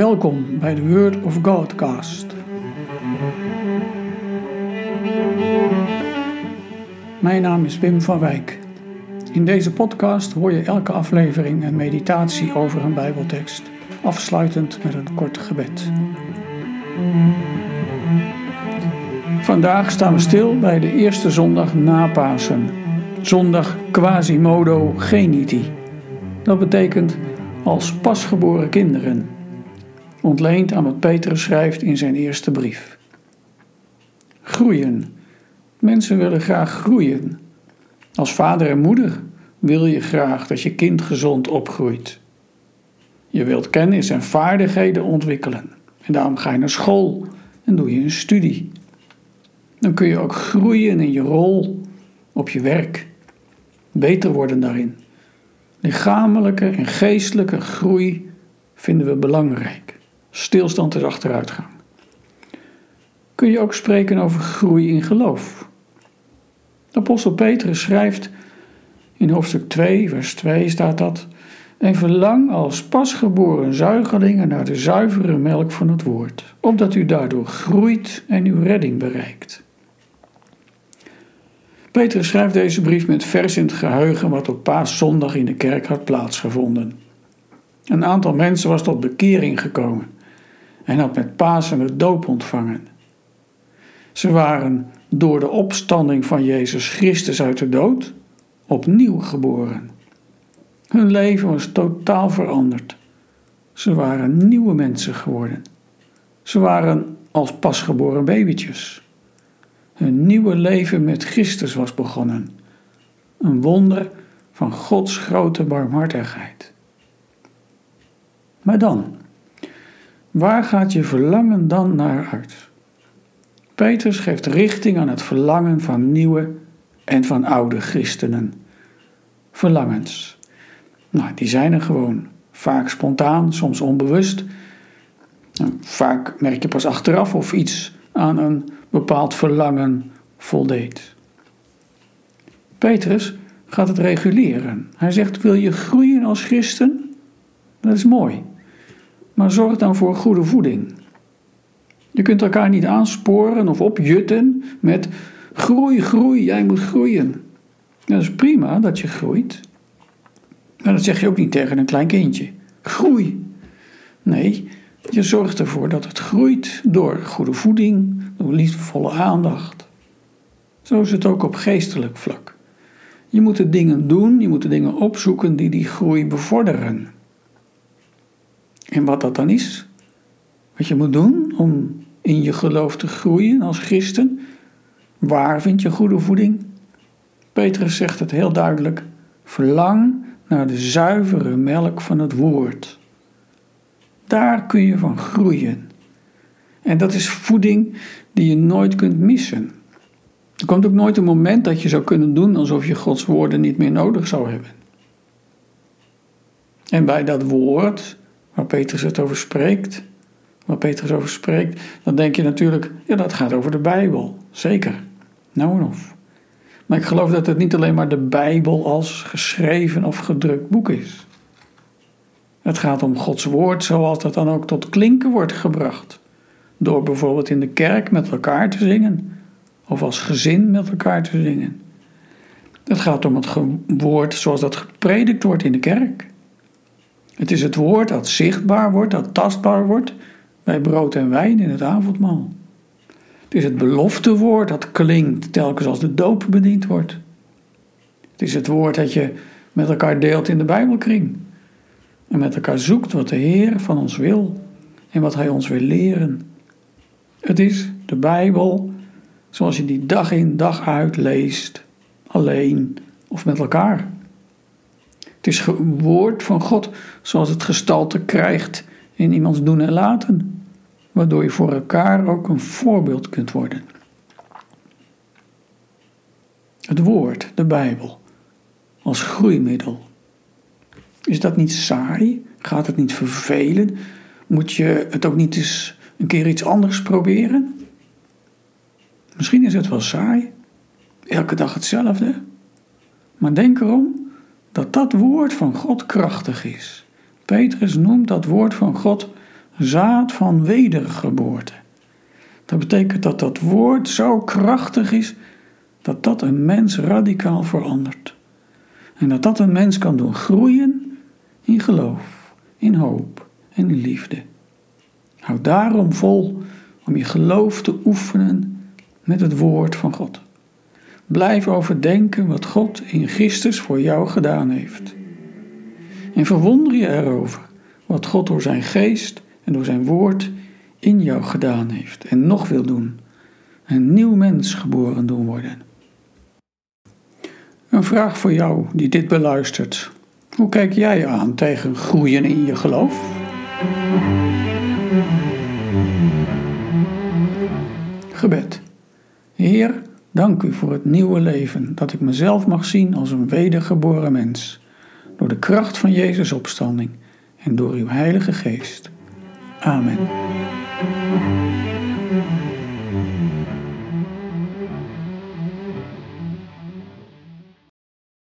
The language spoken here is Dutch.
Welkom bij de Word of Godcast. Mijn naam is Wim van Wijk. In deze podcast hoor je elke aflevering een meditatie over een Bijbeltekst, afsluitend met een kort gebed. Vandaag staan we stil bij de eerste zondag na Pasen, zondag Quasimodo Geniti. Dat betekent als pasgeboren kinderen, ontleend aan wat Petrus schrijft in zijn eerste brief. Groeien. Mensen willen graag groeien. Als vader en moeder wil je graag dat je kind gezond opgroeit. Je wilt kennis en vaardigheden ontwikkelen. En daarom ga je naar school en doe je een studie. Dan kun je ook groeien in je rol op je werk. Beter worden daarin. Lichamelijke en geestelijke groei vinden we belangrijk. Stilstand is achteruitgang. Kun je ook spreken over groei in geloof. apostel Petrus schrijft in hoofdstuk 2, vers 2 staat dat. En verlang als pasgeboren zuigelingen naar de zuivere melk van het woord, opdat u daardoor groeit en uw redding bereikt. Petrus schrijft deze brief met vers in het geheugen wat op paaszondag in de kerk had plaatsgevonden. Een aantal mensen was tot bekering gekomen en had met Pasen het doop ontvangen. Ze waren door de opstanding van Jezus Christus uit de dood opnieuw geboren. Hun leven was totaal veranderd. Ze waren nieuwe mensen geworden. Ze waren als pasgeboren babytjes. Hun nieuwe leven met Christus was begonnen. Een wonder van Gods grote barmhartigheid. Maar dan, waar gaat je verlangen dan naar uit? Petrus geeft richting aan het verlangen van nieuwe en van oude christenen. Verlangens. Nou, die zijn er gewoon. Vaak spontaan, soms onbewust. Vaak merk je pas achteraf of iets aan een bepaald verlangen voldeed. Petrus gaat het reguleren. Hij zegt: Wil je groeien als christen? Dat is mooi. Maar zorg dan voor goede voeding. Je kunt elkaar niet aansporen of opjutten met groei, groei, jij moet groeien. Dat is prima dat je groeit. Maar dat zeg je ook niet tegen een klein kindje. Groei. Nee, je zorgt ervoor dat het groeit door goede voeding, door liefdevolle aandacht. Zo is het ook op geestelijk vlak. Je moet de dingen doen, je moet de dingen opzoeken die die groei bevorderen. En wat dat dan is, wat je moet doen om in je geloof te groeien als christen, waar vind je goede voeding? Petrus zegt het heel duidelijk: verlang naar de zuivere melk van het woord. Daar kun je van groeien. En dat is voeding die je nooit kunt missen. Er komt ook nooit een moment dat je zou kunnen doen alsof je Gods woorden niet meer nodig zou hebben. En bij dat woord, waar Petrus het over spreekt, waar Petrus over spreekt, dan denk je natuurlijk, ja, dat gaat over de Bijbel. Zeker. Nou en of. Maar ik geloof dat het niet alleen maar de Bijbel als geschreven of gedrukt boek is. Het gaat om Gods woord zoals dat dan ook tot klinken wordt gebracht. Door bijvoorbeeld in de kerk met elkaar te zingen. Of als gezin met elkaar te zingen. Het gaat om het woord zoals dat gepredikt wordt in de kerk. Het is het woord dat zichtbaar wordt, dat tastbaar wordt bij brood en wijn in het avondmaal. Het is het beloftewoord dat klinkt telkens als de doop bediend wordt. Het is het woord dat je met elkaar deelt in de Bijbelkring. En met elkaar zoekt wat de Heer van ons wil en wat Hij ons wil leren. Het is de Bijbel zoals je die dag in dag uit leest, alleen of met elkaar. Het is woord van God zoals het gestalte krijgt in iemands doen en laten waardoor je voor elkaar ook een voorbeeld kunt worden. Het woord, de Bijbel, als groeimiddel. Is dat niet saai? Gaat het niet vervelen? Moet je het ook niet eens een keer iets anders proberen? Misschien is het wel saai, elke dag hetzelfde. Maar denk erom dat dat woord van God krachtig is. Petrus noemt dat woord van God zaad van wedergeboorte. Dat betekent dat dat woord zo krachtig is dat dat een mens radicaal verandert. En dat dat een mens kan doen groeien in geloof, in hoop en in liefde. Houd daarom vol om je geloof te oefenen met het woord van God. Blijf overdenken wat God in Christus voor jou gedaan heeft. En verwonder je erover wat God door zijn geest en door zijn woord in jou gedaan heeft en nog wil doen. Een nieuw mens geboren doen worden. Een vraag voor jou die dit beluistert. Hoe kijk jij aan tegen groeien in je geloof? Gebed. Heer, dank u voor het nieuwe leven, dat ik mezelf mag zien als een wedergeboren mens, door de kracht van Jezus' opstanding en door uw Heilige Geest. Amen.